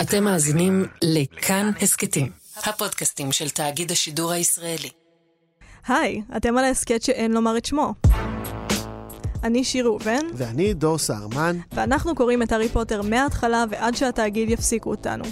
אתם מאזינים לכאן הסכתים, הפודקאסטים של תאגיד השידור הישראלי. היי, אתם על ההסכת שאין לומר את שמו. אני שיר ראובן, ואני דור סהרמן, ואנחנו קוראים את הארי פוטר מההתחלה ועד שהתאגיד יפסיקו אותנו.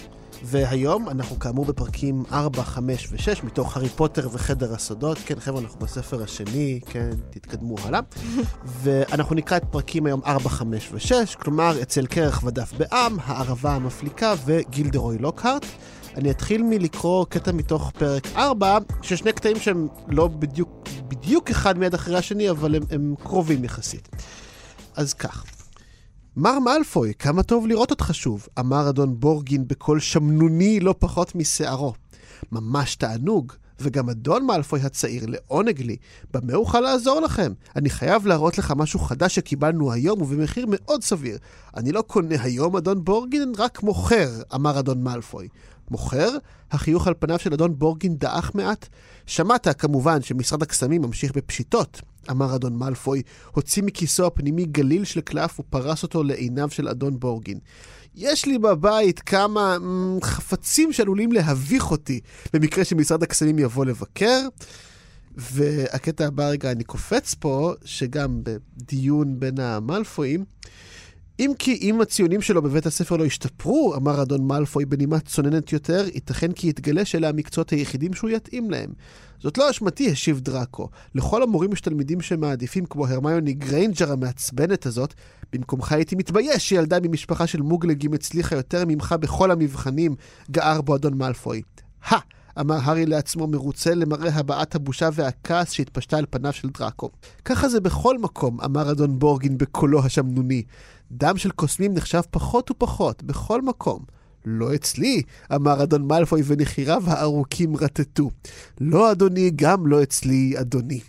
והיום אנחנו כאמור בפרקים 4, 5 ו-6 מתוך הארי פוטר וחדר הסודות. כן, חבר'ה, אנחנו בספר השני, כן, תתקדמו הלאה. ואנחנו נקרא את פרקים היום 4, 5 ו-6, כלומר, אצל קרח ודף בעם, הערבה המפליקה וגילדרוי לוקהרט. אני אתחיל מלקרוא קטע מתוך פרק 4, ששני קטעים שהם לא בדיוק, בדיוק אחד מיד אחרי השני, אבל הם, הם קרובים יחסית. אז כך. מר מאלפוי, כמה טוב לראות אותך שוב, אמר אדון בורגין בקול שמנוני לא פחות משערו. ממש תענוג, וגם אדון מאלפוי הצעיר, לעונג לי. במה אוכל לעזור לכם? אני חייב להראות לך משהו חדש שקיבלנו היום ובמחיר מאוד סביר. אני לא קונה היום, אדון בורגין, רק מוכר, אמר אדון מאלפוי. מוכר? החיוך על פניו של אדון בורגין דעך מעט. שמעת, כמובן, שמשרד הקסמים ממשיך בפשיטות. אמר אדון מאלפוי, הוציא מכיסו הפנימי גליל של קלף ופרס אותו לעיניו של אדון בורגין. יש לי בבית כמה מ, חפצים שעלולים להביך אותי במקרה שמשרד הקסמים יבוא לבקר. והקטע הבא, רגע, אני קופץ פה, שגם בדיון בין המאלפויים, אם כי אם הציונים שלו בבית הספר לא ישתפרו, אמר אדון מאלפוי בנימה צוננת יותר, ייתכן כי יתגלה שאלה המקצועות היחידים שהוא יתאים להם. זאת לא אשמתי, השיב דראקו. לכל המורים יש תלמידים שהם מעדיפים, כמו הרמיוני גריינג'ר המעצבנת הזאת, במקומך הייתי מתבייש שילדה ממשפחה של מוגלגים הצליחה יותר ממך בכל המבחנים, גער בו אדון מאלפוי. הא! אמר הארי לעצמו מרוצה למראה הבעת הבושה והכעס שהתפשטה על פניו של דראקו. ככה זה בכל מקום, אמר אדון בורגין בקולו השמנוני. דם של קוסמים נחשב פחות ופחות, בכל מקום. לא אצלי, אמר אדון מאלפוי ונחיריו הארוכים רטטו. לא אדוני, גם לא אצלי, אדוני.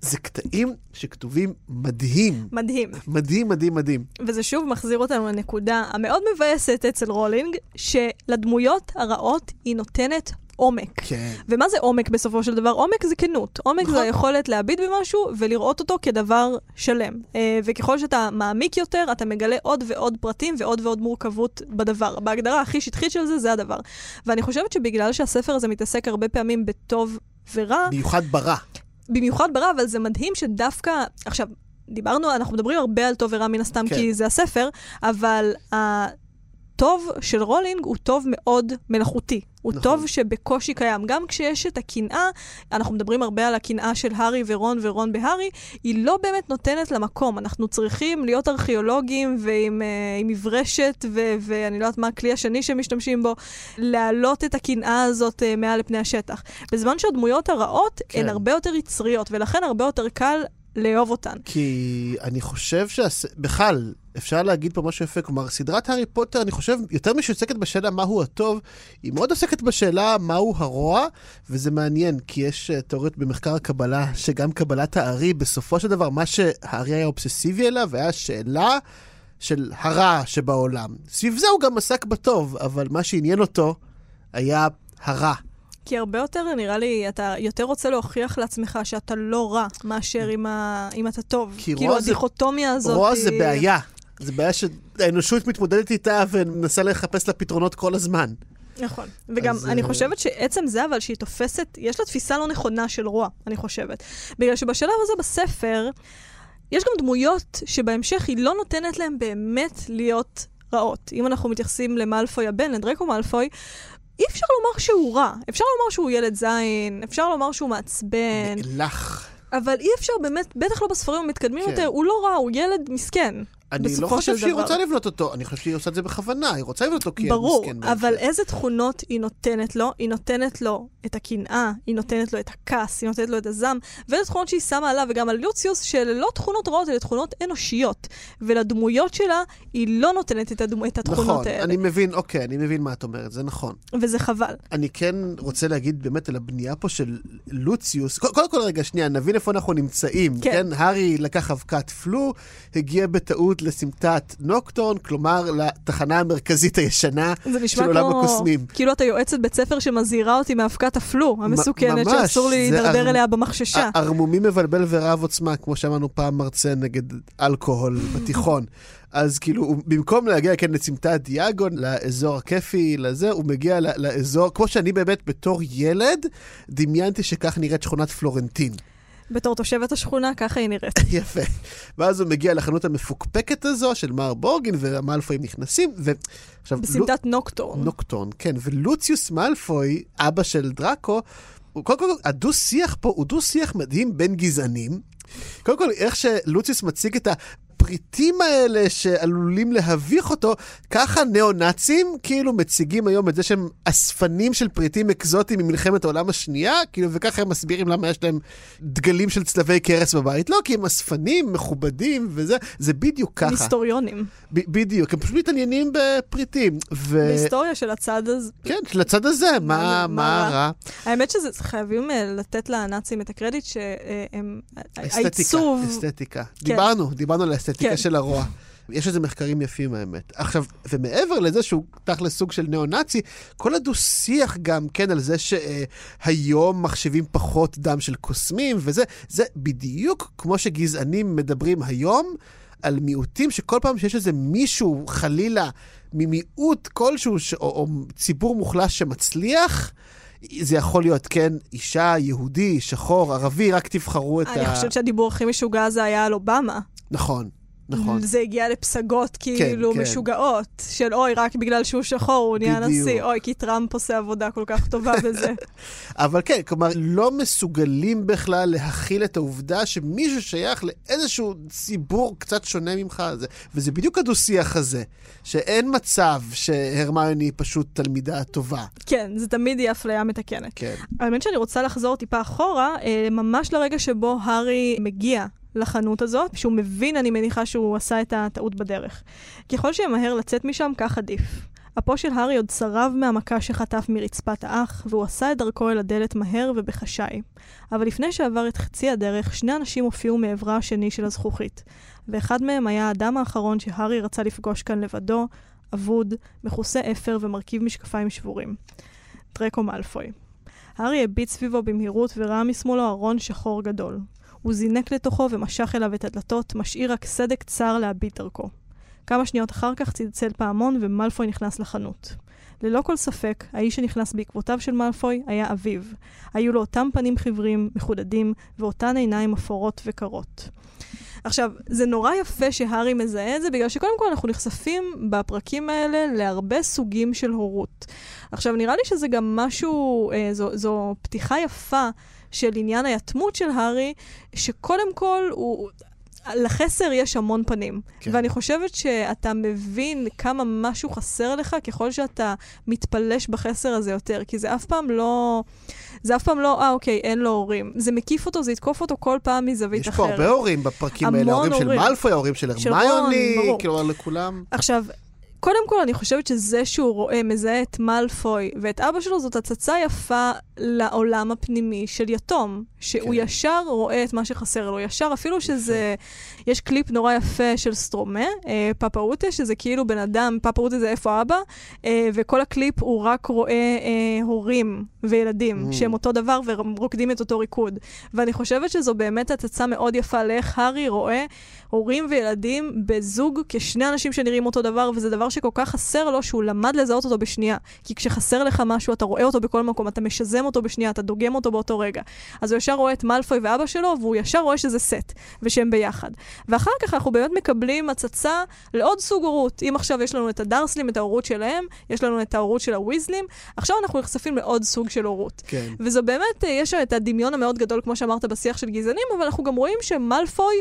זה קטעים שכתובים מדהים. מדהים. מדהים, מדהים, מדהים. וזה שוב מחזיר אותנו לנקודה המאוד מבאסת אצל רולינג, שלדמויות הרעות היא נותנת עומק. כן. ומה זה עומק בסופו של דבר? עומק זה כנות. עומק נכון. זה היכולת להביט במשהו ולראות אותו כדבר שלם. אה, וככל שאתה מעמיק יותר, אתה מגלה עוד ועוד פרטים ועוד ועוד מורכבות בדבר. בהגדרה הכי שטחית של זה, זה הדבר. ואני חושבת שבגלל שהספר הזה מתעסק הרבה פעמים בטוב ורע, במיוחד ברע. במיוחד ברע, אבל זה מדהים שדווקא... עכשיו, דיברנו, אנחנו מדברים הרבה על טוב ורע מן הסתם, כן. כי זה הספר, אבל הטוב של רולינג הוא טוב מאוד מלאכותי. הוא נכון. טוב שבקושי קיים. גם כשיש את הקנאה, אנחנו מדברים הרבה על הקנאה של הארי ורון ורון בהארי, היא לא באמת נותנת למקום. אנחנו צריכים להיות ארכיאולוגים ועם עם מברשת, ו- ואני לא יודעת מה הכלי השני שמשתמשים בו, להעלות את הקנאה הזאת אה, מעל לפני השטח. בזמן שהדמויות הרעות כן. הן הרבה יותר יצריות, ולכן הרבה יותר קל לאהוב אותן. כי אני חושב שבכלל, אפשר להגיד פה משהו יפה, כלומר, סדרת הארי פוטר, אני חושב, יותר משעוסקת בשאלה מהו הטוב, היא מאוד עוסקת בשאלה מהו הרוע, וזה מעניין, כי יש אה, תיאוריות במחקר הקבלה, שגם קבלת הארי, בסופו של דבר, מה שהארי היה אובססיבי אליו, היה שאלה של הרע שבעולם. סביב זה הוא גם עסק בטוב, אבל מה שעניין אותו היה הרע. כי הרבה יותר, נראה לי, אתה יותר רוצה להוכיח לעצמך שאתה לא רע, מאשר אם, ה... אם אתה טוב. כי כאילו, הדיכוטומיה הזאת רוע היא... זה בעיה. זה בעיה שהאנושות מתמודדת איתה ומנסה לחפש לה פתרונות כל הזמן. נכון. וגם, אז, אני אה, חושבת שעצם זה, אבל שהיא תופסת, יש לה תפיסה לא נכונה של רוע, אני חושבת. בגלל שבשלב הזה בספר, יש גם דמויות שבהמשך היא לא נותנת להם באמת להיות רעות. אם אנחנו מתייחסים למאלפוי הבן, לדרקו מאלפוי, אי אפשר לומר שהוא רע. אפשר לומר שהוא ילד זין, אפשר לומר שהוא מעצבן, לך. אבל אי אפשר באמת, בטח לא בספרים המתקדמים כן. יותר, הוא לא רע, הוא ילד מסכן. אני לא חושב שהיא דבר. רוצה לבנות אותו, אני חושב שהיא עושה את זה בכוונה, היא רוצה לבנות אותו כי ברור, מסכן אבל בהמשך. איזה תכונות היא נותנת לו? היא נותנת לו את הקנאה, היא נותנת לו את הכעס, היא נותנת לו את הזעם, ואלה תכונות שהיא שמה עליו וגם על לוציוס, שאלה לא תכונות רעות, אלה תכונות אנושיות. ולדמויות שלה, היא לא נותנת את, הדמו, את התכונות נכון, האלה. אני מבין, אוקיי, אני מבין מה את אומרת, זה נכון. וזה חבל. אני כן רוצה להגיד באמת על הבנייה פה של לוציוס. קודם כל, כל רגע, שנייה, נבין איפה אנחנו נמצאים. כן. כן, הארי לקח אבקת פלו, הגיע בטעות התכווננות לסמטת נוקטורן, כלומר לתחנה המרכזית הישנה זה נשמע של עולם כמו, הקוסמים. כאילו אתה יועצת בית ספר שמזהירה אותי מאבקת הפלו המסוכנת, ממש, שאסור זה להידרדר ער- אליה במחששה. ערמומי מבלבל ורב עוצמה, כמו שאמרנו פעם מרצה נגד אלכוהול בתיכון. אז כאילו, במקום להגיע כן לסמטת דיאגון, לאזור הכיפי, לזה, הוא מגיע לאזור, כמו שאני באמת בתור ילד, דמיינתי שכך נראית שכונת פלורנטין. בתור תושבת השכונה, ככה היא נראית. יפה. ואז הוא מגיע לחנות המפוקפקת הזו של מר בורגין, והמלפויים נכנסים, ועכשיו... בסמטת נוקטורן. נוקטורן, כן, ולוציוס מאלפוי, אבא של דראקו, הוא, קודם כל, הדו-שיח פה הוא דו-שיח מדהים בין גזענים. קודם כל, איך שלוציוס מציג את הפריטים האלה שעלולים להביך אותו, ככה ניאו-נאצים כאילו מציגים היום את זה שהם אספנים של פריטים אקזוטיים ממלחמת העולם השנייה, כאילו, וככה הם מסבירים למה יש להם דגלים של צלבי קרס בבית. לא, כי הם אספנים, מכובדים, וזה, זה בדיוק ככה. היסטוריונים. ב- בדיוק, הם פשוט מתעניינים בפריטים. ו... בהיסטוריה של הצד הזה. כן, של הצד הזה, מה, מה מה רע? האמת שזה, חייבים אה, לתת לנאצים את הקרדיט שהם, אסתטיקה, העיצוב, אסתטיקה. כן. דיברנו, דיברנו על האסתטיקה כן. של הרוע. יש לזה מחקרים יפים האמת. עכשיו, ומעבר לזה שהוא תכל'ס סוג של ניאו-נאצי, כל הדו-שיח גם כן על זה שהיום מחשבים פחות דם של קוסמים וזה, זה בדיוק כמו שגזענים מדברים היום על מיעוטים, שכל פעם שיש איזה מישהו, חלילה, ממיעוט כלשהו, ש... או, או ציבור מוחלש שמצליח, זה יכול להיות, כן, אישה, יהודי, שחור, ערבי, רק תבחרו את אני ה... חושבת שהדיבור הכי משוגע הזה היה על אובמה. נכון, נכון. זה הגיע לפסגות כאילו כן. משוגעות, של אוי, רק בגלל שהוא שחור הוא נהיה. נשיא, אוי, כי טראמפ עושה עבודה כל כך טובה בזה. אבל כן, כלומר, לא מסוגלים בכלל להכיל את העובדה שמישהו שייך לאיזשהו ציבור קצת שונה ממך, זה, וזה בדיוק הדו-שיח הזה, שאין מצב שהרמיוני היא פשוט תלמידה טובה. כן, זה תמיד יהיה אפליה מתקנת. כן. האמת שאני רוצה לחזור טיפה אחורה, אה, ממש לרגע שבו הארי מגיע לחנות הזאת, שהוא מבין, אני מניחה שהוא עשה את הטעות בדרך. ככל שימהר לצאת משם, כך עדיף. אפו של הארי עוד צרב מהמכה שחטף מרצפת האח, והוא עשה את דרכו אל הדלת מהר ובחשאי. אבל לפני שעבר את חצי הדרך, שני אנשים הופיעו מעברה השני של הזכוכית. ואחד מהם היה האדם האחרון שהארי רצה לפגוש כאן לבדו, אבוד, מכוסה אפר ומרכיב משקפיים שבורים. דרקו מאלפוי. הארי הביט סביבו במהירות וראה משמאלו ארון שחור גדול. הוא זינק לתוכו ומשך אליו את הדלתות, משאיר רק סדק צר להביט דרכו. כמה שניות אחר כך צלצל פעמון ומלפוי נכנס לחנות. ללא כל ספק, האיש שנכנס בעקבותיו של מאלפוי היה אביו. היו לו אותם פנים חיוורים, מחודדים, ואותן עיניים אפורות וקרות. עכשיו, זה נורא יפה שהארי מזהה את זה, בגלל שקודם כל אנחנו נחשפים בפרקים האלה להרבה סוגים של הורות. עכשיו, נראה לי שזה גם משהו, אה, זו, זו פתיחה יפה של עניין היתמות של הארי, שקודם כל הוא... לחסר יש המון פנים. כן. ואני חושבת שאתה מבין כמה משהו חסר לך ככל שאתה מתפלש בחסר הזה יותר, כי זה אף פעם לא... זה אף פעם לא, אה, אוקיי, אין לו הורים. זה מקיף אותו, זה יתקוף אותו כל פעם מזווית יש אחרת. פה הרבה הורים בפרקים האלה, המון ההורים של הורים. מאלפוי, ההורים של הרמיוני. כלומר לכולם. עכשיו, קודם כל, אני חושבת שזה שהוא רואה, מזהה את מאלפוי ואת אבא שלו, זאת הצצה יפה לעולם הפנימי של יתום. שהוא כן. ישר רואה את מה שחסר לו. ישר, אפילו שזה... יש קליפ נורא יפה של Stromae, אה, פאפה רוטה, שזה כאילו בן אדם, פאפה רוטה זה איפה אבא, אה, וכל הקליפ הוא רק רואה אה, הורים וילדים, Mm. שהם אותו דבר ורוקדים את אותו ריקוד. ואני חושבת שזו באמת הצצה מאוד יפה לאיך הארי רואה הורים וילדים בזוג כשני אנשים שנראים אותו דבר, וזה דבר שכל כך חסר לו, שהוא למד לזהות אותו בשנייה. כי כשחסר לך משהו, אתה רואה אותו בכל מקום, אתה משזם אותו בשנייה, אתה דוגם אותו באותו רגע. אז הוא ישר רואה את מאלפוי ואבא שלו, והוא ישר רואה שזה סט, ושהם ביחד. ואחר כך אנחנו באמת מקבלים הצצה לעוד סוג הורות. אם עכשיו יש לנו את הדרסלים, את ההורות שלהם, יש לנו את ההורות של הוויזלים, עכשיו אנחנו נחשפים לעוד סוג של הורות. כן. וזו באמת, אה, יש את הדמיון המאוד גדול, כמו שאמרת, בשיח של גזענים, אבל אנחנו גם רואים שמאלפוי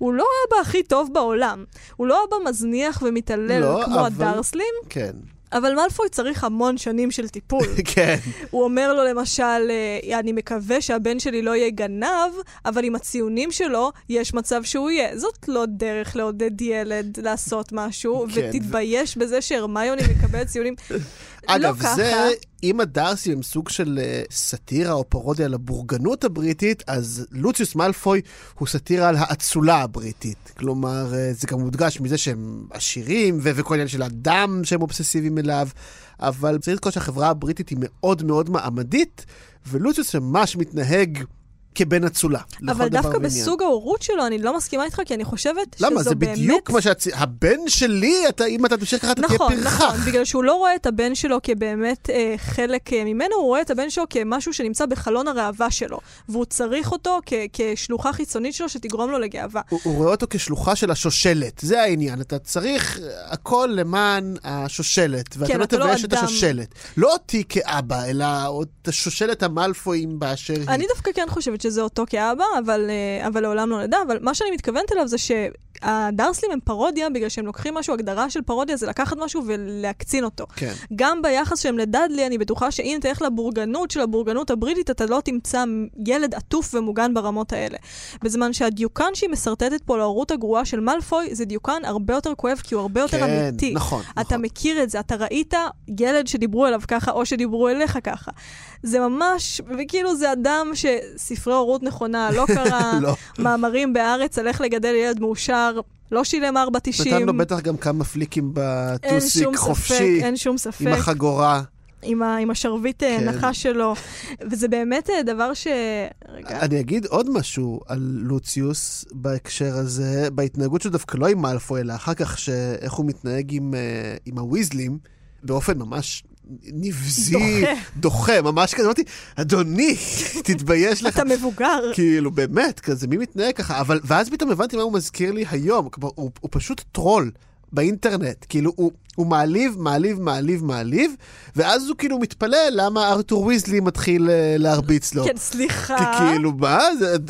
הוא לא האבא הכי טוב בעולם. הוא לא אבא מזניח ומתעלל לא, כמו אבל- הדרסלים, כן. אבל מאלפוי צריך המון שנים של טיפול. כן. הוא אומר לו למשל, אה, אני מקווה שהבן שלי לא יהיה גנב, אבל עם הציונים שלו, יש מצב שהוא יהיה. זאת לא דרך לעודד ילד לעשות משהו, כן, ותתבייש בזה שהרמיוני מקבל ציונים. אגב, לא זה, ככה. אם הדארסים הם סוג של אה, סאטירה או פרודיה על הבורגנות הבריטית, אז לוציוס מאלפוי הוא סאטירה על האצולה הבריטית. כלומר, אה, זה גם מודגש מזה שהם עשירים, ו- וכל עניין של הדם שהם אובססיביים אליו, אבל צריך לזכור שהחברה הבריטית היא מאוד מאוד מעמדית, ולוציוס ממש מתנהג כבן אצולה. אבל דווקא. בסוג ההורות שלו, אני לא מסכימה איתך, כי אני חושבת למה? שזו זה באמת... בדיוק מה שהצ... הבן שלי, אתה, אם אתה תמשיך ככה, אתה תהיה נכון, פרחח. נכון, בגלל שהוא לא רואה את הבן שלו כבאמת אה, חלק אה, ממנו, הוא רואה את הבן שלו כמשהו שנמצא בחלון הראווה שלו, והוא צריך אותו כ- כשלוחה חיצונית שלו שתגרום לו לגאווה. הוא, הוא רואה אותו כשלוחה של השושלת, זה העניין. אתה צריך הכל למען השושלת, ואתה כן, לא לא תבייש את אדם. השושלת. לא אותי כאבא, אלא את השושלת המאלפואים באשר היא. אני דווקא כן חושבת שזה אותו כאבא, אבל, אה, אבל לעולם לא נדע. אבל מה שאני מתכוונת אליו זה שהדרסלים הם פרודיה, בגלל שהם לוקחים משהו, הגדרה של פרודיה זה לקחת משהו ולהקצין אותו. כן. גם ביחס שלהם לדאדלי, אני בטוחה שאם תלך לבורגנות של הבורגנות הבריטית, אתה לא תמצא ילד עטוף ומוגן ברמות האלה. בזמן שהדיוקן שהיא משרטטת פה להורות הגרועה של מאלפוי, זה דיוקן הרבה יותר כואב, כי הוא הרבה יותר כן, אמיתי. נכון, אתה נכון. מכיר את זה, אתה ראית ילד שדיברו אליו ככה, או שדיברו אליך ככה. זה ממש, וכאילו זה אדם שספרי הורות נכונה, לא קרא לא. מאמרים בהארץ על איך לגדל ילד מאושר, לא שילם 4.90. נתן לו בטח גם כמה פליקים אין בטוסיק שום חופשי, ספק, אין שום ספק. עם החגורה. עם, ה, עם השרביט כן. כן. נחש שלו. וזה באמת אה, דבר ש... רגע. אני אגיד עוד משהו על לוציוס בהקשר הזה, בהתנהגות שלו דווקא לא עם מאלפוי, אלא אחר כך, שאיך הוא מתנהג עם, אה, עם הוויזלים, באופן ממש נבזי, דוחה. ממש כזה, אמרתי, אדוני, תתבייש לך. אתה מבוגר. כאילו, באמת, כזה, מי מתנהג ככה? אבל, ואז פתאום הבנתי מה הוא מזכיר לי היום. כלומר, הוא, הוא פשוט טרול באינטרנט. כאילו, הוא, הוא מעליב, מעליב, מעליב, מעליב, ואז הוא כאילו מתפלא למה ארתור ויזלי מתחיל אה, להרביץ לו. כן, סליחה. כי כאילו, מה?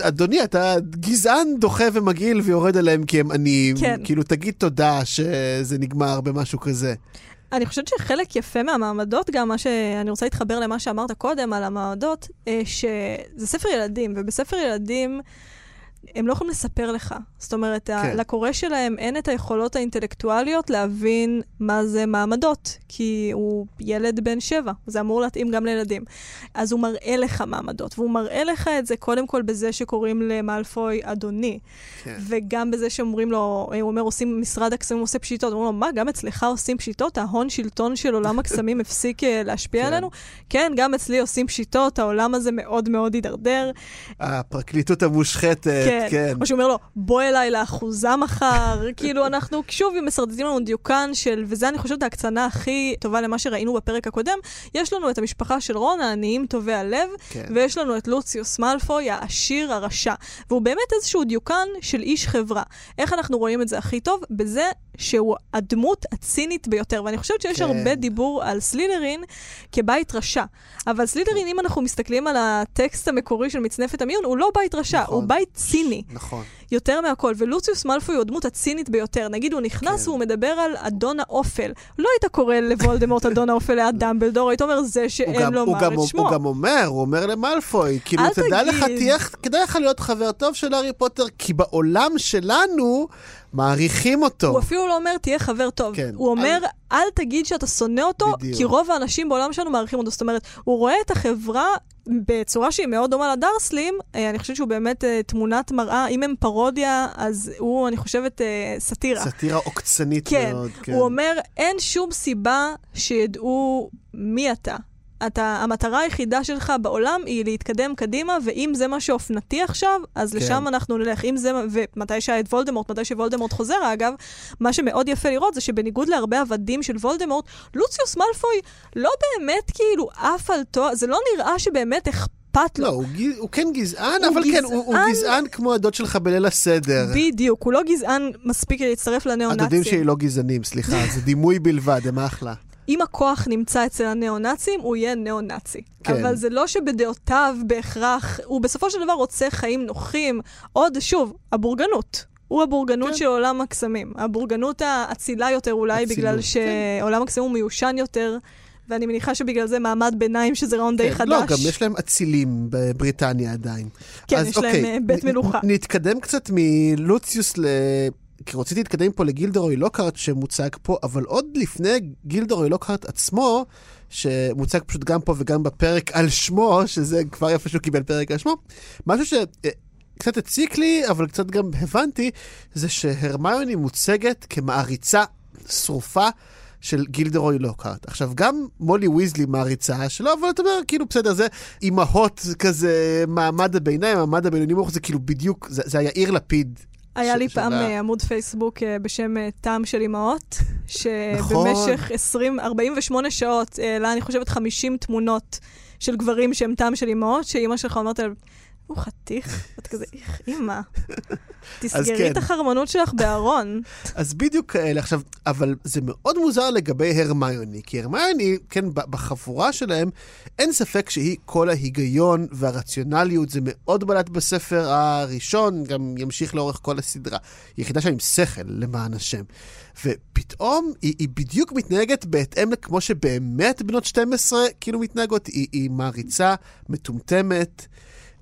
אדוני, אתה גזען דוחה ומגעיל ויורד עליהם כי הם עניים. כן. כאילו, תגיד תודה שזה נגמר במשהו כזה. אני חושבת שחלק יפה מהמעמדות, גם מה שאני רוצה להתחבר למה שאמרת קודם על המעמדות, אה, שזה ספר ילדים, ובספר ילדים הם לא יכולים לספר לך. זאת אומרת, כן. כן. לקורא שלהם אין את היכולות האינטלקטואליות להבין מה זה מעמדות, כי הוא ילד בן שבע, זה אמור להתאים גם לילדים. אז הוא מראה לך מעמדות, והוא מראה לך את זה קודם כל בזה שקוראים למאלפוי אדוני, כן. וגם בזה שאומרים לו, הוא אומר, עושים, משרד הקסמים עושה פשיטות. אומרים לו, מה, גם אצלך עושים פשיטות? ההון שלטון של עולם הקסמים הפסיק אה, להשפיע כן. עלינו? כן, גם אצלי עושים פשיטות, העולם הזה מאוד מאוד הידרדר. הפרקליטות המושחתת, כן. כן. או שהוא אומר לו, בוא אליי לאחוזה מחר. כאילו, אנחנו שוב מסרטטים לנו דיוקן של, וזה אני חושבת ההקצנה הכי טובה למה שראינו בפרק הקודם, יש לנו את המשפחה של רון, העניים טובי הלב, כן. ויש לנו את לוציוס מאלפוי, העשיר הרשע. והוא באמת איזשהו דיוקן של איש חברה. איך אנחנו רואים את זה הכי טוב? בזה שהוא הדמות הצינית ביותר. ואני חושבת שיש כן. הרבה דיבור על סלידרין כבית רשע. אבל סלידרין, אם אנחנו מסתכלים על הטקסט המקורי של מצנפת המיון, הוא לא בית רשע, נכון. הוא בית ציני. נכון. יותר מהכל, ולוציוס מאלפוי הוא הדמות הצינית ביותר. נגיד, הוא נכנס כן. והוא מדבר על אדון האופל. לא היית קורא לוולדמורט אדון האופל ליד דמבלדור, היית אומר, זה שאין לומר גם, את שמו. הוא גם אומר, הוא אומר למאלפוי, כאילו, תדע לך, תגיד. תהיה, כדאי לך להיות חבר טוב של הארי פוטר, כי בעולם שלנו מעריכים אותו. הוא אפילו לא אומר, תהיה חבר טוב. כן. הוא אומר, אל תגיד שאתה שונא אותו, בדיוק. כי רוב האנשים בעולם שלנו מעריכים אותו. זאת אומרת, הוא רואה את החברה בצורה שהיא מאוד דומה לדרסלים. אה, אני חושבת שהוא באמת אה, תמונת מראה. אם הם פרודיה, אז הוא, אני חושבת, אה, סאטירה. סאטירה עוקצנית כן, מאוד. כן. הוא אומר, אין שום סיבה שידעו מי אתה. אתה, המטרה היחידה שלך בעולם היא להתקדם קדימה, ואם זה מה שאופנתי עכשיו, אז כן. כן. לשם אנחנו נלך. אם זה, ומתי שהיה את וולדמורט, מתי שוולדמורט חוזר, אגב, מה שמאוד יפה לראות זה שבניגוד להרבה עבדים של וולדמורט, לוציוס מאלפוי לא באמת כאילו עף על תואר, זה לא נראה שבאמת אכפת לו. לא, הוא, גז... הוא כן גזען, הוא אבל כן, הוא, הוא גזען- גזען כמו הדוד שלך בליל הסדר. בדיוק, הוא לא גזען מספיק להצטרף לניאו-נאצים. הדודים שלי לא גזענים, סליחה, זה דימוי בלבד, הם אחלה. אם הכוח נמצא אצל הניאו-נאצים, הוא יהיה ניאו-נאצי. כן. אבל זה לא שבדעותיו בהכרח, הוא בסופו של דבר רוצה חיים נוחים. עוד, שוב, הבורגנות. הוא הבורגנות כן. של עולם הקסמים. הבורגנות האצילה יותר אולי, אצילות, בגלל כן. שעולם הקסמים הוא מיושן יותר, ואני מניחה שבגלל זה מעמד ביניים, שזה רעיון די כן, חדש. לא, גם יש להם אצילים בבריטניה עדיין. כן, אז יש להם אוקיי, אה, בית נ- מלוכה. נתקדם קצת מלוציוס. כי רציתי להתקדם פה לגילדרוי לוקהרט שמוצג פה, אבל עוד לפני גילדרוי לוקהרט עצמו, שמוצג פשוט גם פה וגם בפרק על שמו, שזה כבר יפה שהוא קיבל פרק על שמו, משהו שקצת הציק לי, אבל קצת גם הבנתי, זה שהרמיוני מוצגת כמעריצה שרופה. של גילדרוי לוקהרט. עכשיו, גם מולי ויזלי מעריצה שלו, אבל אתה אומר, כאילו, בסדר, זה אימהות כזה, מעמד הביניים, מעמד הבינוני מוח, זה כאילו בדיוק, זה, זה היה יאיר לפיד. היה לי פעם אה, עמוד פייסבוק אה, בשם אה, טעם של אמהות, נכון. שבמשך 20, 48 שעות העלה, אני חושבת, 50 תמונות של גברים שהם טעם של אמהות, שאימא שלך אומרת הוא חתיך, ואת כזה, איך, אימא, תסגרי כן. את החרמנות שלך בארון. אז בדיוק כאלה. עכשיו, אבל זה מאוד מוזר לגבי הרמיוני, כי הרמיוני, כן, בחבורה שלהם, אין ספק שהיא כל ההיגיון והרציונליות, זה מאוד בלט בספר הראשון, גם ימשיך לאורך כל הסדרה. היא יחידה שם עם שכל, למען השם. ופתאום היא, היא בדיוק מתנהגת בהתאם לכמו שבאמת בנות 12 כאילו מתנהגות. היא, היא מעריצה, מטומטמת.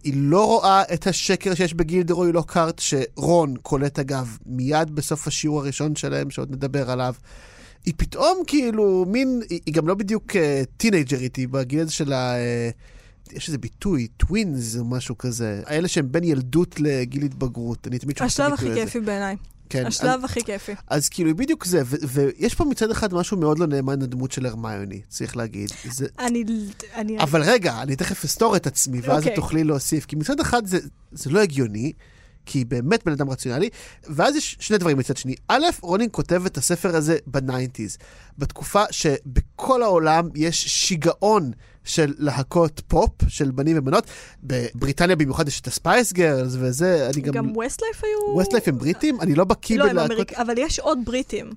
היא לא רואה את השקר שיש בגילדרוי לוקארט, שרון קולט אגב מיד בסוף השיעור הראשון שלהם, שעוד נדבר עליו. היא פתאום כאילו מין, היא, היא גם לא בדיוק uh, טינאייג'רית, היא בגיל הזה של ה... Uh, יש איזה ביטוי, tweens או משהו כזה. האלה שהם בין ילדות לגיל התבגרות. אני תמיד שומע את השלב הביטוי הכי הזה. כיפי בעיניי. כן, השלב הכי כיפי. אז כאילו בדיוק זה, ויש פה מצד אחד משהו מאוד לא נאמן לדמות של הרמיוני, צריך להגיד. זה, אני... אני... אבל רגע, אני תכף אסתור את עצמי, ואז אוקיי. תוכלי להוסיף. כי מצד אחד זה, זה לא הגיוני, כי היא באמת בן אדם רציונלי, ואז יש שני דברים מצד שני. א', רולינג כותב את הספר הזה ב nineties, בתקופה שבכל העולם יש שיגעון של להקות פופ, של בנים ובנות. בבריטניה במיוחד יש את ה Spice Girls וזה, אני גם... גם Westlife היו... Westlife הם בריטים? אני לא בקיא לא, הם בלהקות... אמריק... אבל יש עוד בריטים.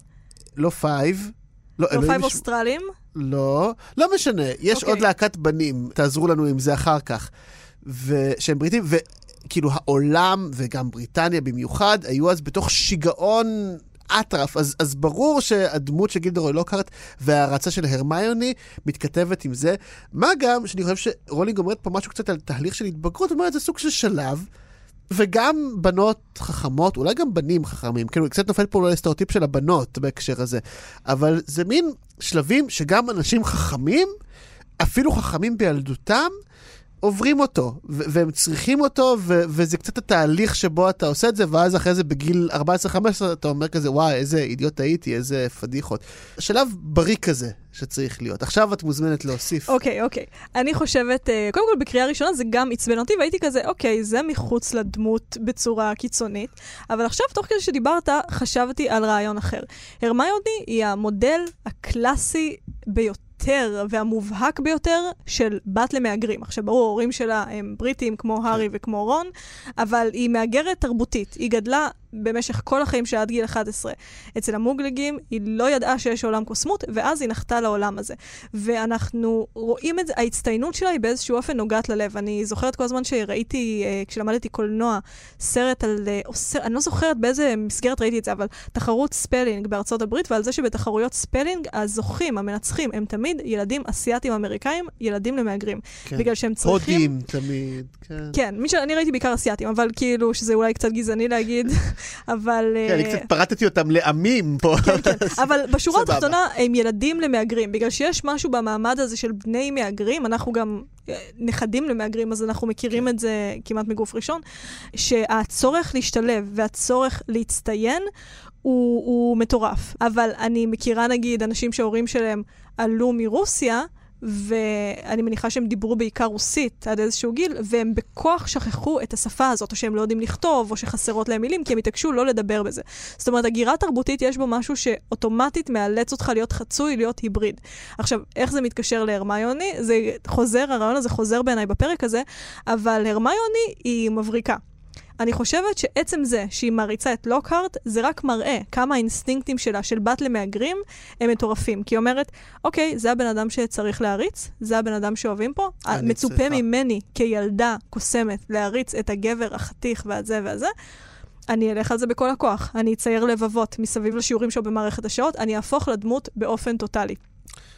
לא Five. לא, לא פייב ישמור- אוסטרלים. לא, לא משנה, יש אוקיי. עוד להקת בנים, תעזרו לנו עם זה אחר כך, ו... שהם בריטים, וכאילו העולם, וגם בריטניה במיוחד, היו אז בתוך שיגעון אטרף, אז, אז ברור שהדמות של גילדרוי לוקהרט וההערצה של הרמיוני מתכתבת עם זה, מה גם שאני חושב שרולינג אומרת פה משהו קצת על תהליך של התבגרות, אומרת, זה סוג של שלב. וגם בנות חכמות, אולי גם בנים חכמים, כאילו, קצת נופל פה אולי סטריאוטיפ של הבנות בהקשר הזה, אבל זה מין שלבים שגם אנשים חכמים, אפילו חכמים בילדותם, עוברים אותו, והם צריכים אותו, וזה קצת התהליך שבו אתה עושה את זה, ואז אחרי זה בגיל 14-15 אתה אומר כזה, וואי, איזה אידיוט הייתי, איזה פדיחות. שלב בריא כזה שצריך להיות. עכשיו את מוזמנת להוסיף. אוקיי, אוקיי. אני חושבת, אה, קודם כל בקריאה ראשונה זה גם עצבן אותי, והייתי כזה, אוקיי, זה מחוץ לדמות בצורה קיצונית. אבל עכשיו, תוך כדי שדיברת, חשבתי על רעיון אחר. הרמיוני היא המודל הקלאסי ביותר. והמובהק ביותר של בת למהגרים. עכשיו, ברור, ההורים שלה הם בריטים כמו הארי וכמו רון, אבל היא מהגרת תרבותית. היא גדלה במשך כל החיים שלה עד גיל 11 אצל המוגלגים, היא לא ידעה שיש עולם קוסמות, ואז היא נחתה לעולם הזה. ואנחנו רואים את זה, ההצטיינות שלה היא באיזשהו אופן נוגעת ללב. אני זוכרת כל הזמן שראיתי, אה, כשלמדתי קולנוע, סרט על, אה, סרט, אני לא זוכרת באיזה מסגרת ראיתי את זה, אבל תחרות spelling בארצות הברית, ועל זה שבתחרויות spelling, הזוכים, המנצחים, הם תמיד ילדים אסיאתים אמריקאים, ילדים למהגרים. כן. בגלל שהם צריכים... הודים תמיד, כן. כן, ש... אני ראיתי בעיקר אסיאתים, אבל כאילו, שזה אולי קצת גזעני להגיד, אבל... כן, אני אה, קצת פרטתי אותם לעמים פה. כן, כן. אבל בשורה. התחתונה הם ילדים למהגרים, בגלל שיש משהו במעמד הזה של בני מהגרים, אנחנו גם אה, נכדים למהגרים, אז אנחנו מכירים כן. את זה כמעט מגוף ראשון, שהצורך להשתלב והצורך להצטיין הוא, הוא מטורף. אבל אני מכירה נגיד אנשים שההורים שלהם עלו מרוסיה, ואני מניחה שהם דיברו בעיקר רוסית עד איזשהו גיל, והם בכוח שכחו את השפה הזאת, או שהם לא יודעים לכתוב, או שחסרות להם מילים, כי הם התעקשו לא לדבר בזה. זאת אומרת, הגירה תרבותית יש בו משהו שאוטומטית מאלץ אותך להיות חצוי, להיות היבריד. עכשיו, איך זה מתקשר להרמיוני? זה חוזר, הרעיון הזה חוזר בעיניי בפרק הזה, אבל הרמיוני היא מבריקה. אני חושבת שעצם זה שהיא מעריצה את לוקהארט, זה רק מראה כמה האינסטינקטים שלה, של בת למהגרים, הם מטורפים. כי היא אומרת, אוקיי, זה הבן אדם שצריך להריץ, זה הבן אדם שאוהבים פה, מצופה צריכה." ממני כילדה קוסמת להריץ את הגבר החתיך והזה והזה. אני אלך על זה בכל הכוח. אני אצייר לבבות מסביב לשיעורים שלו במערכת השעות, אני אהפוך לדמות באופן טוטאלי.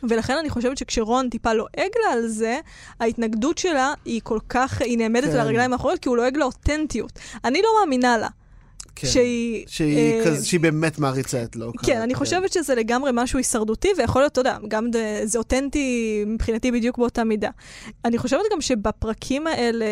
ולכן אני חושבת שכשרון טיפה לועג לה על זה, ההתנגדות שלה היא כל כך, היא נעמדת כן. על הרגליים האחוריות, כי הוא לועג לה אותנטיות. אני לא מאמינה לה. כן. שהיא... שהיא, אה, כזה, שהיא באמת מעריצה את לוקהרט. כן, אני חושבת שזה לגמרי משהו הישרדותי, ויכול להיות, אתה יודע, גם זה, זה אותנטי מבחינתי בדיוק באותה מידה. אני חושבת גם שבפרקים האלה,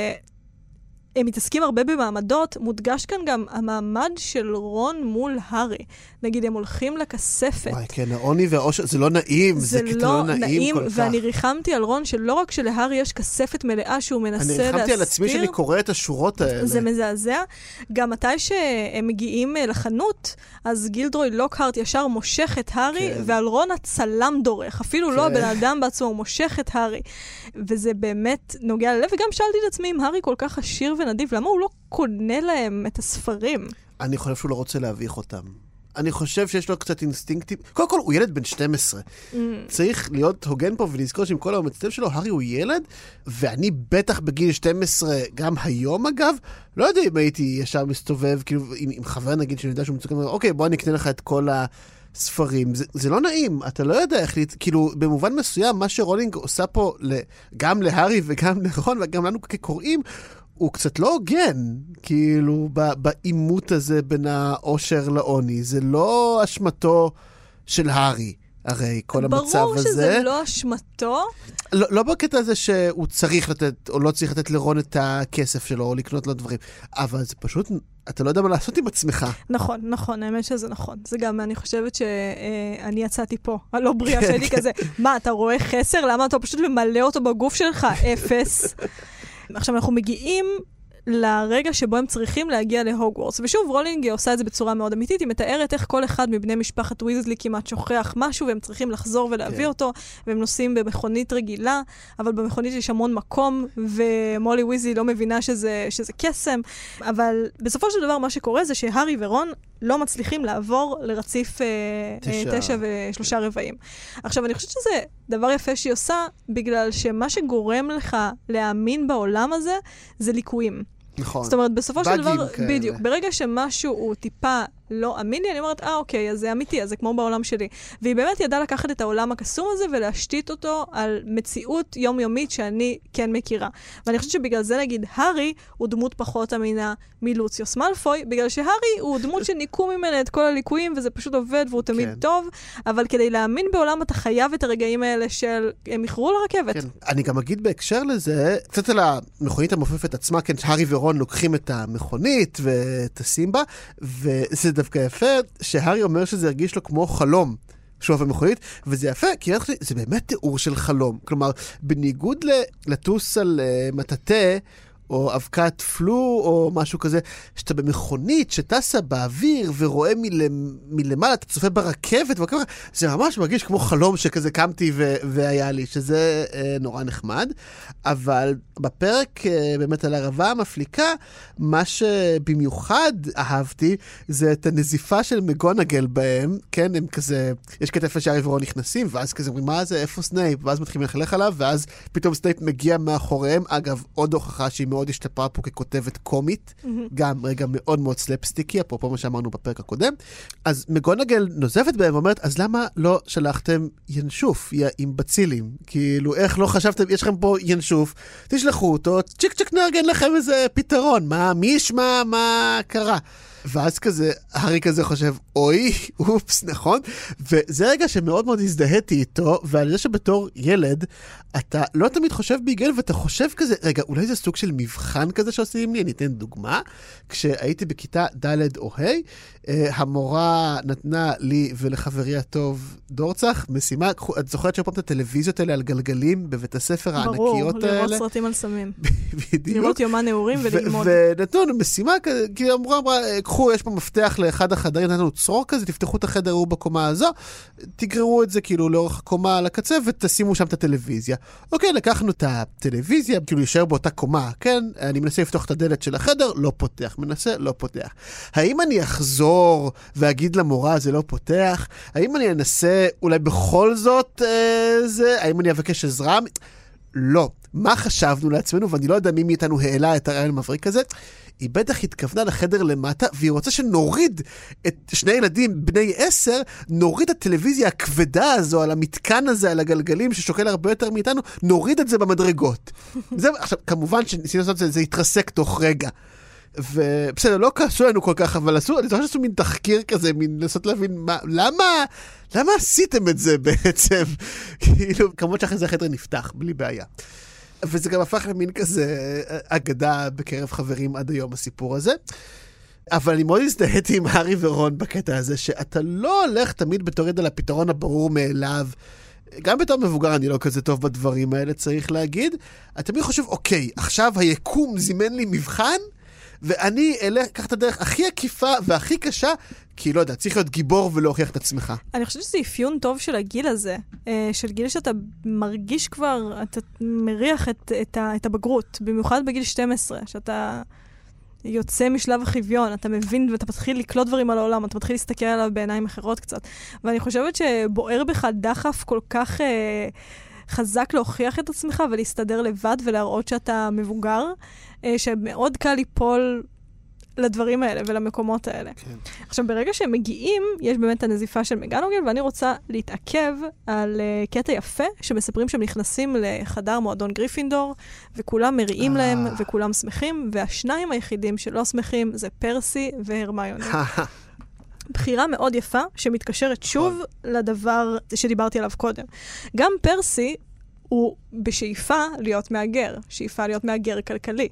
הם מתעסקים הרבה במעמדות, מודגש כאן גם המעמד של רון מול הארי. נגיד, הם הולכים לכספת. וואי, כן, העוני והעושר, זה לא נעים, זה, זה קטע לא נעים, נעים, כל כך. ואני ריחמתי על רון שלא רק שלהארי יש כספת מלאה שהוא מנסה אני להסתיר, ריחמתי על עצמי שאני קורא את השורות האלה. זה מזעזע. גם מתי שהם מגיעים אה, לחנות, אז גילדרוי לוקהרט ישר מושך את הארי, כן. ועל רון הצלם דורך. אפילו לא כן. הבן אדם בעצמו, הוא מושך את הארי. וזה באמת נוגע ללב, וגם שאלתי את עצמי אם הארי כל כך עשיר ונדיב, למה הוא לא קונה להם את הספרים? אני חושב שהוא לא רוצה להביך אותם. אני חושב שיש לו קצת אינסטינקטים. קודם כל, הוא ילד בן 12. Mm, צריך להיות הוגן פה ולזכור שעם כל האומץ שלו, הארי הוא ילד, ואני בטח בגיל 12, גם היום אגב, לא יודע אם הייתי ישר מסתובב, כאילו, עם, עם חבר נגיד, שאני יודע שהוא מצוקה, אוקיי, בוא אני אקנה לך את כל הספרים. זה, זה לא נעים, אתה לא יודע איך, כאילו, במובן מסוים, מה שרולינג עושה פה, גם להארי וגם לרון וגם לנו כקוראים, הוא קצת לא הוגן, כאילו, בעימות הזה בין העושר לעוני. זה לא אשמתו של הארי. הרי כל המצב ברור הזה... שזה לא אשמתו. לא, לא בקטע הזה שהוא צריך לתת, או לא צריך לתת לרון את הכסף שלו, או לקנות לו דברים, אבל זה פשוט, אתה לא יודע מה לעשות עם עצמך. נכון, נכון, האמת שזה נכון. זה גם, אני חושבת שאני יצאתי פה, הלא בריאה, כן, שהייתי כן. כזה, מה, אתה רואה חסר? למה אתה פשוט ממלא אותו בגוף שלך? אפס. עכשיו, אנחנו מגיעים לרגע שבו הם צריכים להגיע להוגוורטס. ושוב, רולינג עושה את זה בצורה מאוד אמיתית, היא מתארת איך כל אחד מבני משפחת ויזלי כמעט שוכח משהו, והם צריכים לחזור ולהביא כן. אותו, והם נוסעים במכונית רגילה, אבל במכונית יש המון מקום, ומולי ויזלי לא מבינה שזה, שזה קסם. אבל בסופו של דבר מה שקורה זה שהארי ורון לא מצליחים לעבור לרציף אה, תשע. אה, תשע ושלושה רבעים. עכשיו, אני חושבת שזה דבר יפה שהיא עושה, בגלל שמה שגורם לך להאמין בעולם הזה, זה ליקויים. נכון. זאת אומרת, בסופו של דבר, כאלה. בדיוק, ברגע שמשהו הוא טיפה לא אמין לי, אני אומרת, אה, אוקיי, אז זה אמיתי, אז זה כמו בעולם שלי. והיא באמת ידעה לקחת את העולם הקסום הזה ולהשתית אותו על מציאות יומיומית שאני כן מכירה. ואני חושבת שבגלל זה, נגיד, הארי הוא דמות פחות אמינה מלוציוס מאלפוי, בגלל שהארי הוא דמות שניקו ממנה את כל הליקויים, וזה פשוט עובד והוא תמיד כן. טוב, אבל כדי להאמין בעולם אתה חייב את הרגעים האלה של הם איחרו לרכבת. כן. אני גם אגיד בהקשר לזה, קצת על המכונית המעופפת עצמה, כן, הארי ורון לוקחים את המכונית וטסים בה, וזה דווקא יפה שהארי אומר שזה הרגיש לו כמו חלום. שהוא אוהב במכונית, וזה יפה, כי זה באמת תיאור של חלום. כלומר, בניגוד לטוס על uh, מטאטא, או אבקת פלו, או משהו כזה, שאתה במכונית שטסה באוויר ורואה מלמ- מלמעלה, אתה צופה ברכבת, וככה, זה ממש מרגיש כמו חלום שכזה קמתי ו- והיה לי, שזה אה, נורא נחמד. אבל בפרק אה, באמת על הערבה המפליקה, מה שבמיוחד אהבתי, זה את הנזיפה של מגונגל בהם, כן, הם כזה, יש קטע איפה שהארי ורון נכנסים, ואז כזה אומרים, מה זה, איפה סנייפ? ואז מתחילים ללכלך עליו, ואז פתאום סנייפ מגיע מאחוריהם. אגב, עוד הוכחה שהיא מאוד השתפרה פה ככותבת קומית, גם רגע מאוד מאוד סלפסטיקי, אפרופו מה שאמרנו בפרק הקודם. אז מגונגל נוזפת בהם ואומרת, אז למה לא שלחתם ינשוף, יא אימבצילים? כאילו, איך לא חשבתם, יש לכם פה ינשוף, תשלחו אותו, צ'יק צ'יק נארגן לכם איזה פתרון, מה, מי ישמע מה קרה? ואז כזה, הארי כזה חושב, אוי, אופס, נכון? וזה רגע שמאוד מאוד הזדהיתי איתו, ועל זה שבתור ילד, אתה לא תמיד חושב בהיגיון, ואתה חושב כזה, רגע, אולי זה סוג של מבחן כזה שעושים לי? אני אתן דוגמה. כשהייתי בכיתה ד' או ה', אה, המורה נתנה לי ולחברי הטוב דורצח משימה, את זוכרת שהיו פעם את הטלוויזיות האלה על גלגלים בבית הספר ברור, הענקיות לראות האלה? סרטים על סמים. בדיוק. לראות יומן נעורים וללמוד. ונתנו לנו משימה כי אמרה, אמרה, קחו, יש פה מפתח לאחד החדרים, נתנו צרור כזה, תפתחו את החדר ההוא בקומה הזו, תגררו את זה כאילו לאורך הקומה על הקצה ותשימו שם את הטלוויזיה. אוקיי, לקחנו את הטלוויזיה, כאילו להישאר באותה קומה, כן? אני מנסה לפתוח את הדלת של החדר, לא פותח. מנסה, לא פותח. האם אני אחזור ואגיד למורה זה לא פותח? האם אני אנסה אולי בכל זאת אה, זה? האם אני אבקש עזרה? לא. מה חשבנו לעצמנו, ואני לא יודע מי מאיתנו העלה את הרעיון המבריק הזה, היא בטח התכוונה לחדר למטה, והיא רוצה שנוריד את שני ילדים בני עשר, נוריד את הטלוויזיה הכבדה הזו על המתקן הזה, על הגלגלים, ששוקל הרבה יותר מאיתנו, נוריד את זה במדרגות. זה, עכשיו, כמובן שניסינו לעשות את זה, זה התרסק תוך רגע. ובסדר, לא כעסו לנו כל כך, אבל עשו, אני זוכר שעשו מין תחקיר כזה, מין לנסות להבין מה, למה, למה עשיתם את זה בעצם? כאילו, כמובן שאחרי זה החדר נפתח, בלי בעיה. וזה גם הפך למין כזה אה, אגדה בקרב חברים עד היום, הסיפור הזה. אבל אני מאוד הזדהיתי עם הארי ורון בקטע הזה, שאתה לא הולך תמיד בתור יד על הפתרון הברור מאליו. גם בתור מבוגר אני לא כזה טוב בדברים האלה, צריך להגיד. אתה תמיד חושב, אוקיי, עכשיו היקום זימן לי מבחן, ואני אלך, אקח את הדרך הכי עקיפה והכי קשה, כי לא יודע, צריך להיות גיבור ולהוכיח את עצמך. אני חושבת שזה אפיון טוב של הגיל הזה, אה, של גיל שאתה מרגיש כבר, אתה מריח את, את, ה, את הבגרות, במיוחד בגיל 12, שאתה יוצא משלב החוויון, אתה מבין ואתה מתחיל לקלוט דברים על העולם, אתה מתחיל להסתכל עליו בעיניים אחרות קצת. ואני חושבת שבוער בך דחף כל כך אה, חזק להוכיח את עצמך ולהסתדר לבד ולהראות שאתה מבוגר, אה, שמאוד קל ליפול לדברים האלה ולמקומות האלה. כן. עכשיו, ברגע שהם מגיעים, יש באמת את הנזיפה של מגנוגל, ואני רוצה להתעכב על uh, קטע יפה, שמספרים שהם נכנסים לחדר מועדון גריפינדור, וכולם מריעים אה. להם, וכולם שמחים, והשניים היחידים שלא שמחים זה פרסי והרמיוני. בחירה מאוד יפה, שמתקשרת שוב לדבר שדיברתי עליו קודם. גם פרסי הוא בשאיפה להיות מהגר, שאיפה להיות מהגר כלכלי.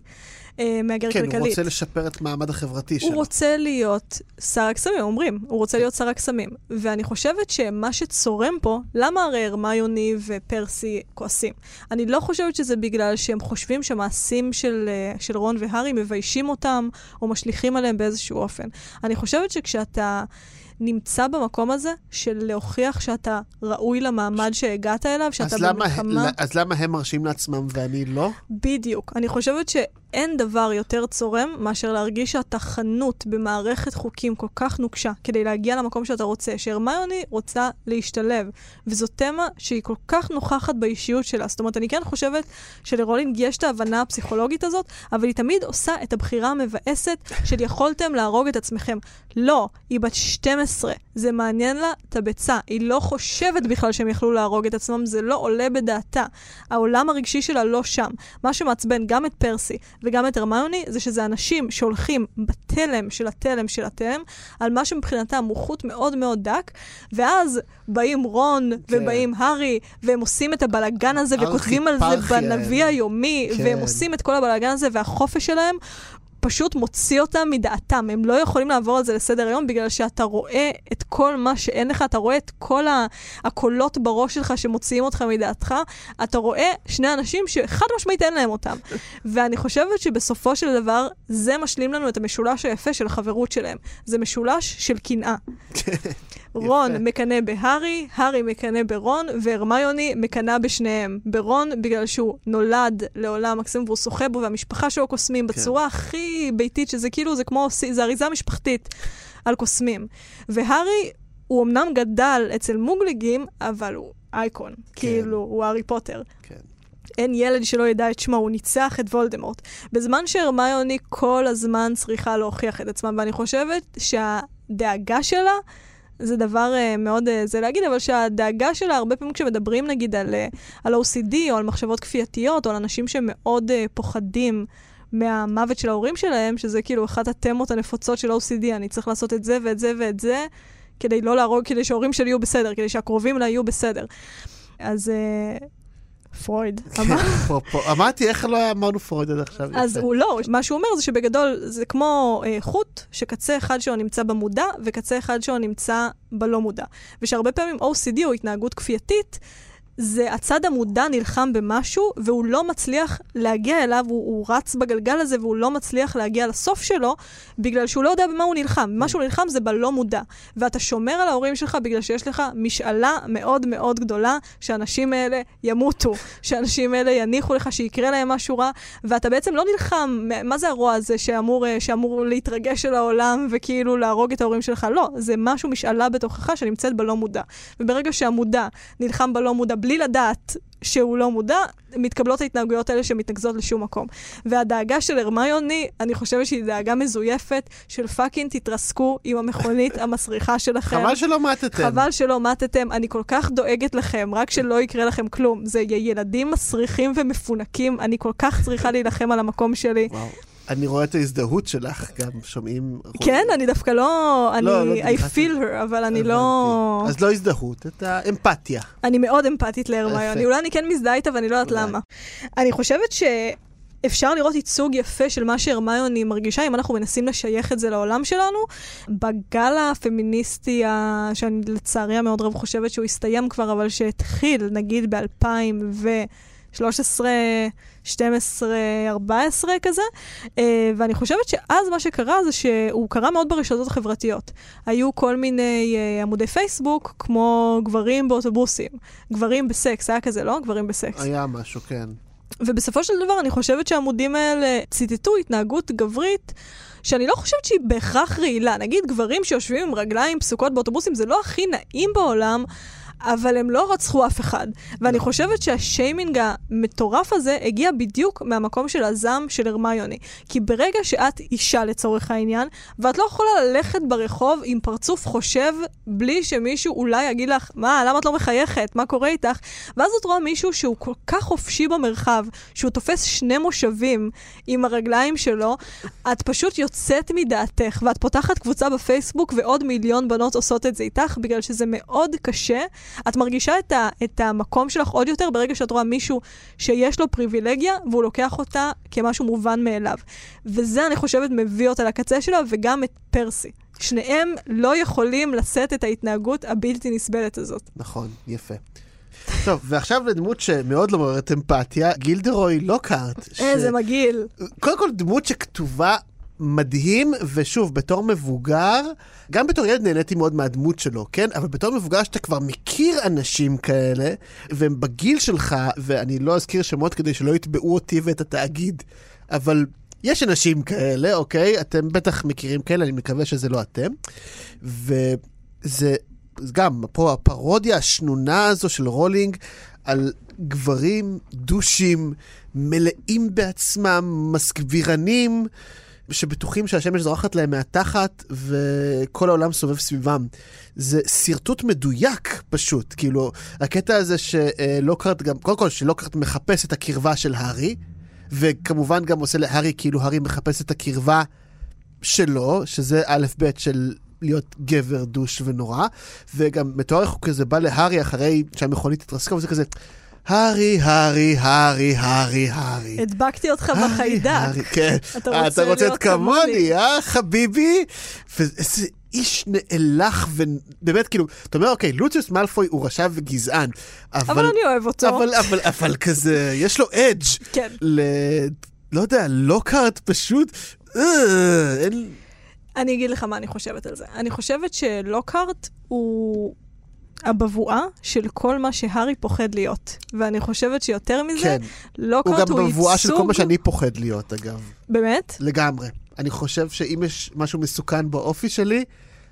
אה, מהגר כן, כלכלית. הוא רוצה לשפר את מעמד החברתי הוא שלו. רוצה להיות שר הקסמים, אומרים. הוא רוצה להיות שר הקסמים. ואני חושבת שמה שצורם פה, למה הרי הרמיוני ופרסי כועסים? אני לא חושבת שזה בגלל שהם חושבים שהמעשים של, אה, של רון והארי מביישים אותם, או משליכים עליהם באיזשהו אופן. אני חושבת שכשאתה... נמצא במקום הזה של להוכיח שאתה ראוי למעמד שהגעת אליו, שאתה אז למה, במלחמה. אז למה הם מרשים לעצמם ואני לא? בדיוק. אני חושבת שאין דבר יותר צורם מאשר להרגיש שאתה חנות במערכת חוקים כל כך נוקשה כדי להגיע למקום שאתה רוצה, שהרמיוני רוצה להשתלב. וזו תמה שהיא כל כך נוכחת באישיות שלה. זאת אומרת, אני כן חושבת שלרולינג יש את ההבנה הפסיכולוגית הזאת, אבל היא תמיד עושה את הבחירה המבאסת של יכולתם להרוג את עצמכם. לא, היא בת 12. זה מעניין לה את הביצה. היא לא חושבת בכלל שהם יכלו להרוג את עצמם, זה לא עולה בדעתה. העולם הרגשי שלה לא שם. מה שמעצבן גם את פרסי וגם את הרמיוני, זה שזה אנשים שהולכים בתלם של התלם של התלם, על מה שמבחינתם הוא חוט מאוד מאוד דק, ואז באים רון כן. ובאים הארי, והם עושים את הבלגן הזה, וכותבים על זה בנביא האלה. היומי, כן. והם עושים את כל הבלגן הזה, והחופש שלהם פשוט מוציא אותם מדעתם. הם לא יכולים לעבור על זה לסדר היום בגלל שאתה רואה את כל מה שאין לך, אתה רואה את כל הקולות בראש שלך שמוציאים אותך מדעתך, אתה רואה שני אנשים שחד משמעית אין להם אותם. ואני חושבת שבסופו של דבר זה משלים לנו את המשולש היפה של החברות שלהם. זה משולש של קנאה. רון מקנא בהארי, הארי מקנא ברון, והרמיוני מקנאה בשניהם. ברון בגלל שהוא נולד לעולם מקסים והוא שוחה בו, והמשפחה שלו קוסמים בצורה הכי ביתית, שזה כאילו, זה כמו, זה אריזה משפחתית על קוסמים. והארי, הוא אמנם גדל אצל מוגלגים, אבל הוא אייקון. כאילו, הוא הארי פוטר. כן. אין ילד שלא ידע את שמו, הוא ניצח את וולדמורט. בזמן שהרמיוני כל הזמן צריכה להוכיח את עצמה, ואני חושבת שהדאגה שלה, זה דבר uh, מאוד, uh, זה להגיד, אבל שהדאגה שלה, הרבה פעמים כשמדברים נגיד על, uh, על OCD או על מחשבות כפייתיות, או על אנשים שמאוד פוחדים מהמוות של ההורים שלהם, שזה כאילו אחת התמות הנפוצות של OCD, אני צריך לעשות את זה ואת זה ואת זה, כדי לא להרוג, כדי שההורים שלי יהיו בסדר, כדי שהקרובים לה יהיו בסדר. אז פרויד אמר... כן, אמרתי, איך לא אמרנו פרויד עד עכשיו? אז. הוא לא, מה שהוא אומר זה שבגדול זה כמו אה, חוט, שקצה אחד שלו נמצא במודע וקצה אחד שלו נמצא בלא מודע. ושהרבה פעמים OCD או התנהגות כפייתית, זה הצד המודע נלחם במשהו והוא לא מצליח להגיע אליו, הוא, הוא רץ בגלגל הזה והוא לא מצליח להגיע לסוף שלו בגלל שהוא לא יודע במה הוא נלחם. מה שהוא נלחם זה בלא מודע. ואתה שומר על ההורים שלך בגלל שיש לך משאלה מאוד מאוד גדולה שהאנשים האלה ימותו, שהאנשים האלה יניחו לך שיקרה להם משהו רע, ואתה בעצם לא נלחם, מה זה הרוע הזה שאמור, אה, שאמור להתרגש על העולם וכאילו להרוג את ההורים שלך? לא, זה משהו, משאלה בתוכך שנמצאת בלא מודע. וברגע שהמודע נלחם בלא מודע בלי לדעת שהוא לא מודע, מתקבלות ההתנהגויות האלה שמתנקזות לשום מקום. והדאגה של הרמיוני, אני חושבת שהיא דאגה מזויפת של פאקינג תתרסקו עם המכונית המסריחה שלכם. חבל שלא מתתם. חבל שלא מתתם, אני כל כך דואגת לכם, רק שלא יקרה לכם כלום. זה ילדים מסריחים ומפונקים, אני כל כך צריכה להילחם על המקום שלי. וואו. אני רואה את ההזדהות שלך, גם שומעים... כן, אני דווקא לא... אני... לא, לא, I feel her, אבל אני לא... אז לא הזדהות, את האמפתיה. אני מאוד אמפתית להרמיוני. אולי אני כן מזדהה איתה ואני לא יודעת. למה. אני חושבת שאפשר לראות ייצוג יפה של מה שהרמיוני מרגישה אם אנחנו מנסים לשייך את זה לעולם שלנו. בגל הפמיניסטי, ה- שאני לצערי המאוד רב חושבת שהוא הסתיים כבר, אבל שהתחיל, נגיד ב-2013, 12, 14 כזה, אה, ואני חושבת שאז מה שקרה זה שהוא קרה מאוד ברשתות החברתיות. היו כל מיני אה, עמודי פייסבוק, כמו גברים באוטובוסים, גברים בסקס, היה כזה, לא? גברים בסקס. היה משהו, כן. ובסופו של דבר אני חושבת שהעמודים האלה ציטטו התנהגות גברית. שאני לא חושבת שהיא בהכרח רעילה. נגיד גברים שיושבים עם רגליים פסוקות באוטובוסים, זה לא הכי נעים בעולם, אבל הם לא רצחו אף אחד. ואני חושבת שהשיימינג המטורף הזה הגיע בדיוק מהמקום של הזעם של הרמיוני. כי ברגע שאת אישה לצורך העניין, ואת לא יכולה ללכת ברחוב עם פרצוף חושב, בלי שמישהו אולי יגיד לך, מה, למה את לא מחייכת? מה קורה איתך? ואז את רואה מישהו שהוא כל כך חופשי במרחב, שהוא תופס שני מושבים עם הרגליים שלו, את פשוט יוצאת מדעתך, ואת פותחת קבוצה בפייסבוק, ועוד מיליון בנות עושות את זה איתך, בגלל שזה מאוד קשה. את מרגישה את, ה, את המקום שלך עוד יותר ברגע שאת רואה מישהו שיש לו פריבילגיה, והוא לוקח אותה כמשהו מובן מאליו. וזה, אני חושבת, מביא אותה לקצה שלה, וגם את פרסי. שניהם לא יכולים לשאת את ההתנהגות הבלתי נסבלת הזאת. נכון, יפה. טוב, ועכשיו לדמות שמאוד לא מעוררת אמפתיה, גילדרוי לוקארט. ש- איזה מגעיל. קודם כל דמות שכתובה מדהים, ושוב, בתור מבוגר, גם בתור ילד נהניתי מאוד מהדמות שלו, כן? אבל בתור מבוגר שאתה כבר מכיר אנשים כאלה, והם בגיל שלך, ואני לא אזכיר שמות כדי שלא יתבעו אותי ואת התאגיד, אבל יש אנשים כאלה, אוקיי? אתם בטח מכירים כאלה, אני מקווה שזה לא אתם. וזה זה גם פה הפרודיה השנונה הזו של רולינג על גברים דושים, מלאים בעצמם, מסגבירנים, שבטוחים שהשמש זורחת להם מהתחת וכל העולם סובב סביבם. זה שרטוט מדויק פשוט, כאילו, הקטע הזה שלוקארט גם, קודם כל שלוקארט מחפש את הקרבה של הארי, וכמובן גם עושה להארי כאילו הארי מחפש את הקרבה שלו, שזה א' ב' של להיות גבר דוש ונורא, וגם מתואר איך הוא כזה בא להארי אחרי שהמכונית התרסקה, וזה כזה, הארי, הארי, הארי, הארי, הארי. הדבקתי אותך בחיידק. כן. אתה אה, רוצה את להיות כמוני. אה, חביבי? ואיזה איש נאלח, ובאמת, כאילו, אתה אומר, אוקיי, לוציוס מאלפוי הוא רשע וגזען, אבל... אני אוהב אותו. אבל, כזה, יש לו אדג'. כן. לא יודע, לוקארט פשוט... אה, אין... אני אגיד לך מה אני חושבת על זה. אני חושבת שלוקארט הוא הבבואה של כל מה שהארי פוחד להיות. ואני חושבת שיותר מזה, כן, הוא לוקארט גם הוא, בבואה של כל ייצוג... מה שאני פוחד להיות, אגב. באמת? לגמרי. אני חושב שאם יש משהו מסוכן באופי שלי,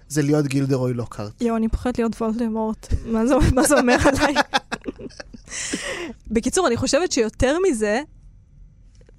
זה להיות גילדרוי לוקארט. יואו, אני פוחדת להיות וולדמורט. מה זה, מה זה אומר עליי? בקיצור, אני חושבת שיותר מזה,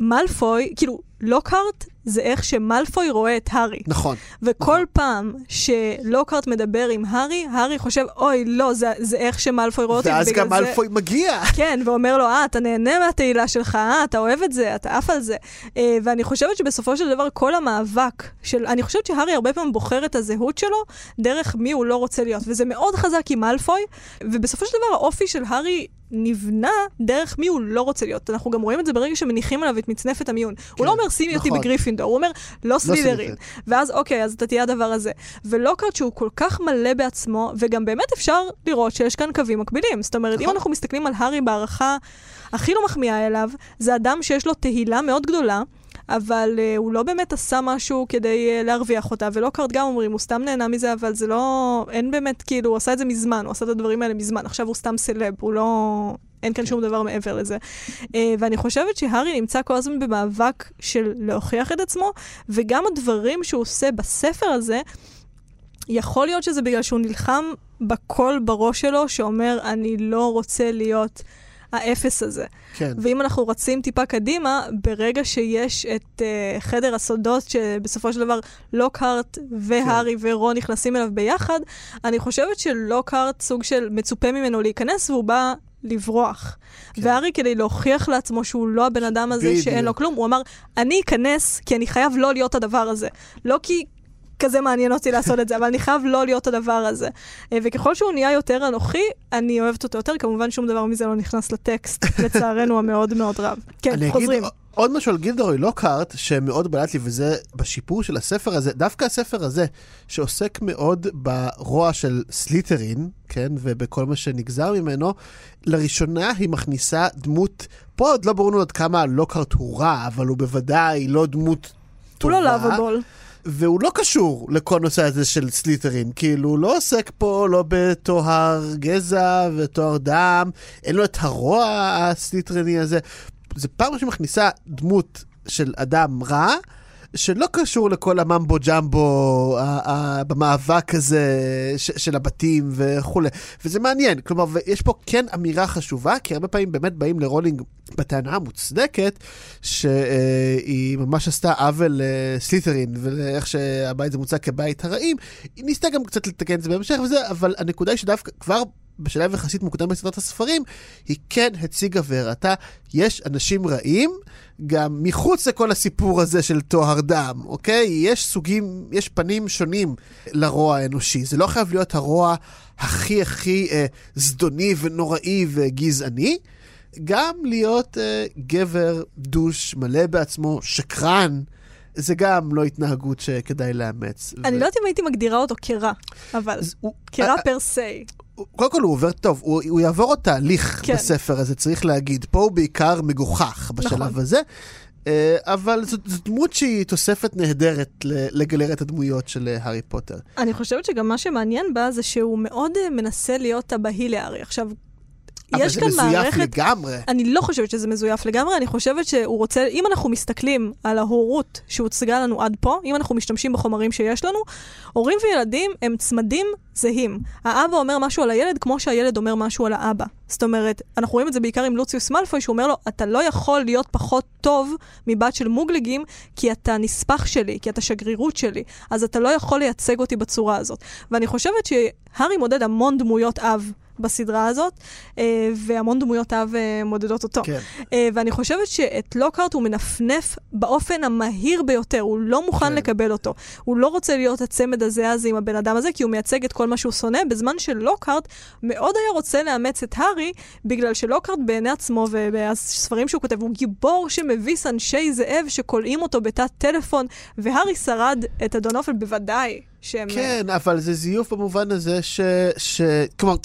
מאלפוי, כאילו, לוקארט זה איך שמאלפוי רואה את הארי. נכון. וכל פעם שלוקארט מדבר עם הארי, הארי חושב, אוי, לא, זה, זה איך שמאלפוי רואה אותי. ואז גם זה- אלפוי מגיע. כן, ואומר לו, אה, אתה נהנה מהתהילה שלך, אה, אתה אוהב את זה, אתה עף על זה. אה, ואני חושבת שבסופו של דבר כל המאבק של... אני חושבת שהארי הרבה פעמים בוחר את הזהות שלו דרך מי הוא לא רוצה להיות, וזה מאוד חזק עם מאלפוי, ובסופו של דבר האופי של הארי... נבנה דרך מי הוא לא רוצה להיות. אנחנו גם רואים את זה ברגע שמניחים עליו את מצנפת המיון. הוא לא אומר, שימי אותי נכון. בגריפינדור, הוא אומר, לא סלידרין. סלידרין. ואז אוקיי, אז אתה תהיה הדבר הזה. ולוקארט שהוא כל כך מלא בעצמו, וגם באמת אפשר לראות שיש כאן קווים מקבילים. זאת אומרת, אם נכון. אנחנו מסתכלים על הארי בהערכה הכי לא מחמיאה אליו, זה אדם שיש לו תהילה מאוד גדולה. אבל uh, הוא לא באמת עשה משהו כדי uh, להרוויח אותה, ולוקארט גם אומרים, הוא סתם נהנה מזה, אבל זה לא... אין באמת, כאילו, הוא עשה את זה מזמן, הוא עשה את הדברים האלה מזמן, עכשיו הוא סתם סלב, הוא לא... אין כאן שום דבר מעבר לזה. Uh, ואני חושבת שהארי נמצא כל הזמן במאבק של להוכיח את עצמו, וגם הדברים שהוא עושה בספר הזה, יכול להיות שזה בגלל שהוא נלחם בקול בראש שלו, שאומר, אני לא רוצה להיות האפס הזה. כן. ואם אנחנו רצים טיפה קדימה, ברגע שיש את uh, חדר הסודות, שבסופו של דבר לוקהארט והארי כן. ורון נכנסים אליו ביחד, אני חושבת שלוקהארט סוג של מצופה ממנו להיכנס, והוא בא לברוח. כן. והארי, כדי להוכיח לעצמו שהוא לא הבן אדם הזה בדיוק. שאין לו כלום, הוא אמר, אני אכנס כי אני חייב לא להיות הדבר הזה. לא כי... כזה מעניין אותי לעשות את זה, אבל אני חייב לא להיות הדבר הזה. אה, וככל שהוא נהיה יותר אנוכי, אני אוהבת אותו יותר. כמובן שום דבר מזה לא נכנס לטקסט, לצערנו המאוד מאוד רב. כן, אני חוזרים. עוד משהו על גילדרוי לוקהרט, שמאוד בלט לי, וזה בשיפור של הספר הזה, דווקא הספר הזה, שעוסק מאוד ברוע של סליטרין, כן, ובכל מה שנגזר ממנו, לראשונה היא מכניסה דמות, פה עוד לא ברור לנו עד כמה לוקהרט הוא רע, אבל הוא בוודאי לא דמות הוא טובה. לא לאבובול. והוא לא קשור לכל נושא הזה של סליטרין, כאילו הוא לא עוסק פה לא בטוהר גזע וטוהר דם, אין לו את הרוע הסליטריני הזה. זה פעם שמכניסה דמות של אדם רע, שלא קשור לכל הממבו ג'מבו במאבק הזה של הבתים וכולי. וזה מעניין, כלומר, ויש פה כן אמירה חשובה, כי הרבה פעמים באמת באים לרולינג בטענה המוצדקת, שהיא ממש עשתה עוול לסליטרין ולאיך שהבית זה מוצג כבית הרעים. היא ניסתה גם קצת לתקן את זה בהמשך וזה, אבל הנקודה היא שדווקא כבר בשלב יחסית מוקדם בסדרת הספרים, היא כן הציגה והראתה, יש אנשים רעים, גם מחוץ לכל הסיפור הזה של טוהר דם, אוקיי? יש סוגים, יש פנים שונים לרוע האנושי. זה לא חייב להיות הרוע הכי הכי אה, זדוני ונוראי וגזעני. גם להיות אה, גבר דוש, מלא בעצמו, שקרן, זה גם לא התנהגות שכדאי לאמץ. אני ו- לא יודעת אם הייתי מגדירה אותו כרע, אבל כרע אה, פר סי. קודם כל הוא עובר טוב, הוא, הוא יעבור עוד תהליך כן. בספר הזה, צריך להגיד. פה הוא בעיקר מגוחך בשלב נכון. הזה, אה, אבל זאת, זאת דמות שהיא תוספת נהדרת ל- לגלר את הדמויות של אה, הארי פוטר. אני חושבת שגם מה שמעניין בה זה שהוא מאוד אה, מנסה להיות אבהי לארי. עכשיו, אבל יש זה כאן מזויף מערכת... לגמרי. אני לא חושבת שזה מזויף לגמרי, אני חושבת שהוא רוצה, אם אנחנו מסתכלים על ההורות שהוצגה לנו עד פה, אם אנחנו משתמשים בחומרים שיש לנו, הורים וילדים הם צמדים זהים. האבא אומר משהו על הילד כמו שהילד אומר משהו על האבא. זאת אומרת, אנחנו רואים את זה בעיקר עם לוציוס מאלפוי, שהוא אומר לו, אתה לא יכול להיות פחות טוב מבת של מוגלגים, כי אתה נספח שלי, כי אתה שגרירות שלי, אז אתה לא יכול לייצג אותי בצורה הזאת. ואני חושבת שהארי מודד המון דמויות אב. בסדרה הזאת, אה, והמון דמויות אב אה, מודדות אותו. כן. אה, ואני חושבת שאת לוקהרט הוא מנפנף באופן המהיר ביותר, הוא לא מוכן כן. לקבל אותו. הוא לא רוצה להיות הצמד הזה אז עם הבן אדם הזה, כי הוא מייצג את כל מה שהוא שונא, בזמן שלוקהרט מאוד היה רוצה לאמץ את הארי, בגלל שלוקהרט בעיני עצמו ובספרים שהוא כותב, הוא גיבור שמביס אנשי זאב שכולאים אותו בתת טלפון, והארי שרד את אדון אופל בוודאי. שהם... כן, אבל זה זיוף במובן הזה ש... ש... כלומר,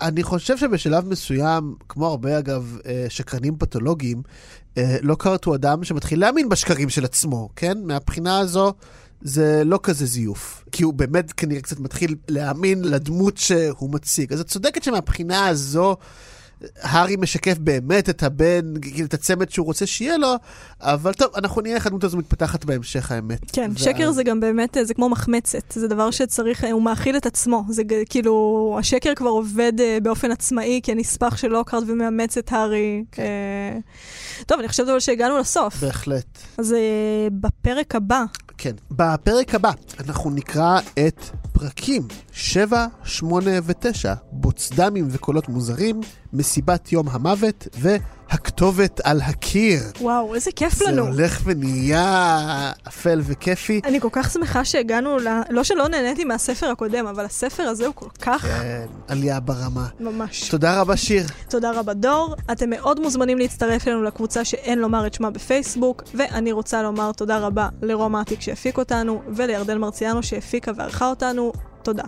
אני חושב שבשלב מסוים, כמו הרבה אגב אה, שקרנים פתולוגיים, אה, לוקהרט הוא אדם שמתחיל להאמין בשקרים של עצמו, כן? מהבחינה הזו... זה לא כזה זיוף, כי הוא באמת כנראה קצת מתחיל להאמין לדמות שהוא מציג. אז את צודקת שמהבחינה הזו, הארי משקף באמת את הבן, כאילו את הצמד שהוא רוצה שיהיה לו, אבל טוב, אנחנו נראה איך הדמות הזו מתפתחת בהמשך, האמת. כן, ואז- שקר זה גם באמת, אה, זה כמו מחמצת, זה דבר שצריך, אה, הוא מאכיל את עצמו, זה כאילו, השקר כבר עובד אה, באופן עצמאי כנספח של לוקהרד ומאמץ את הארי. אה. טוב, אני חושבת אבל שהגענו לסוף, בהחלט. אז בפרק הבא, כן. בפרק הבא אנחנו נקרא את פרקים 7, 8 ו-9, בוצדמים וקולות מוזרים, מסיבת יום המוות והכתובת על הקיר. וואו, איזה כיף זה לנו. הולך ונהיה אפל וכיפי. אני כל כך שמחה שהגענו, ל... לא שלא נהניתי מהספר הקודם, אבל הספר הזה הוא כל כך כן, עלייה ברמה. ממש. תודה רבה, שיר. תודה רבה דור. אתם מאוד מוזמנים להצטרף אלינו לקבוצה שאין לומר את שמה בפייסבוק, ואני רוצה לומר תודה רבה לרום אטיק שהפיק אותנו, ולירדן מרציאנו שהפיקה וערכה אותנו. תודה.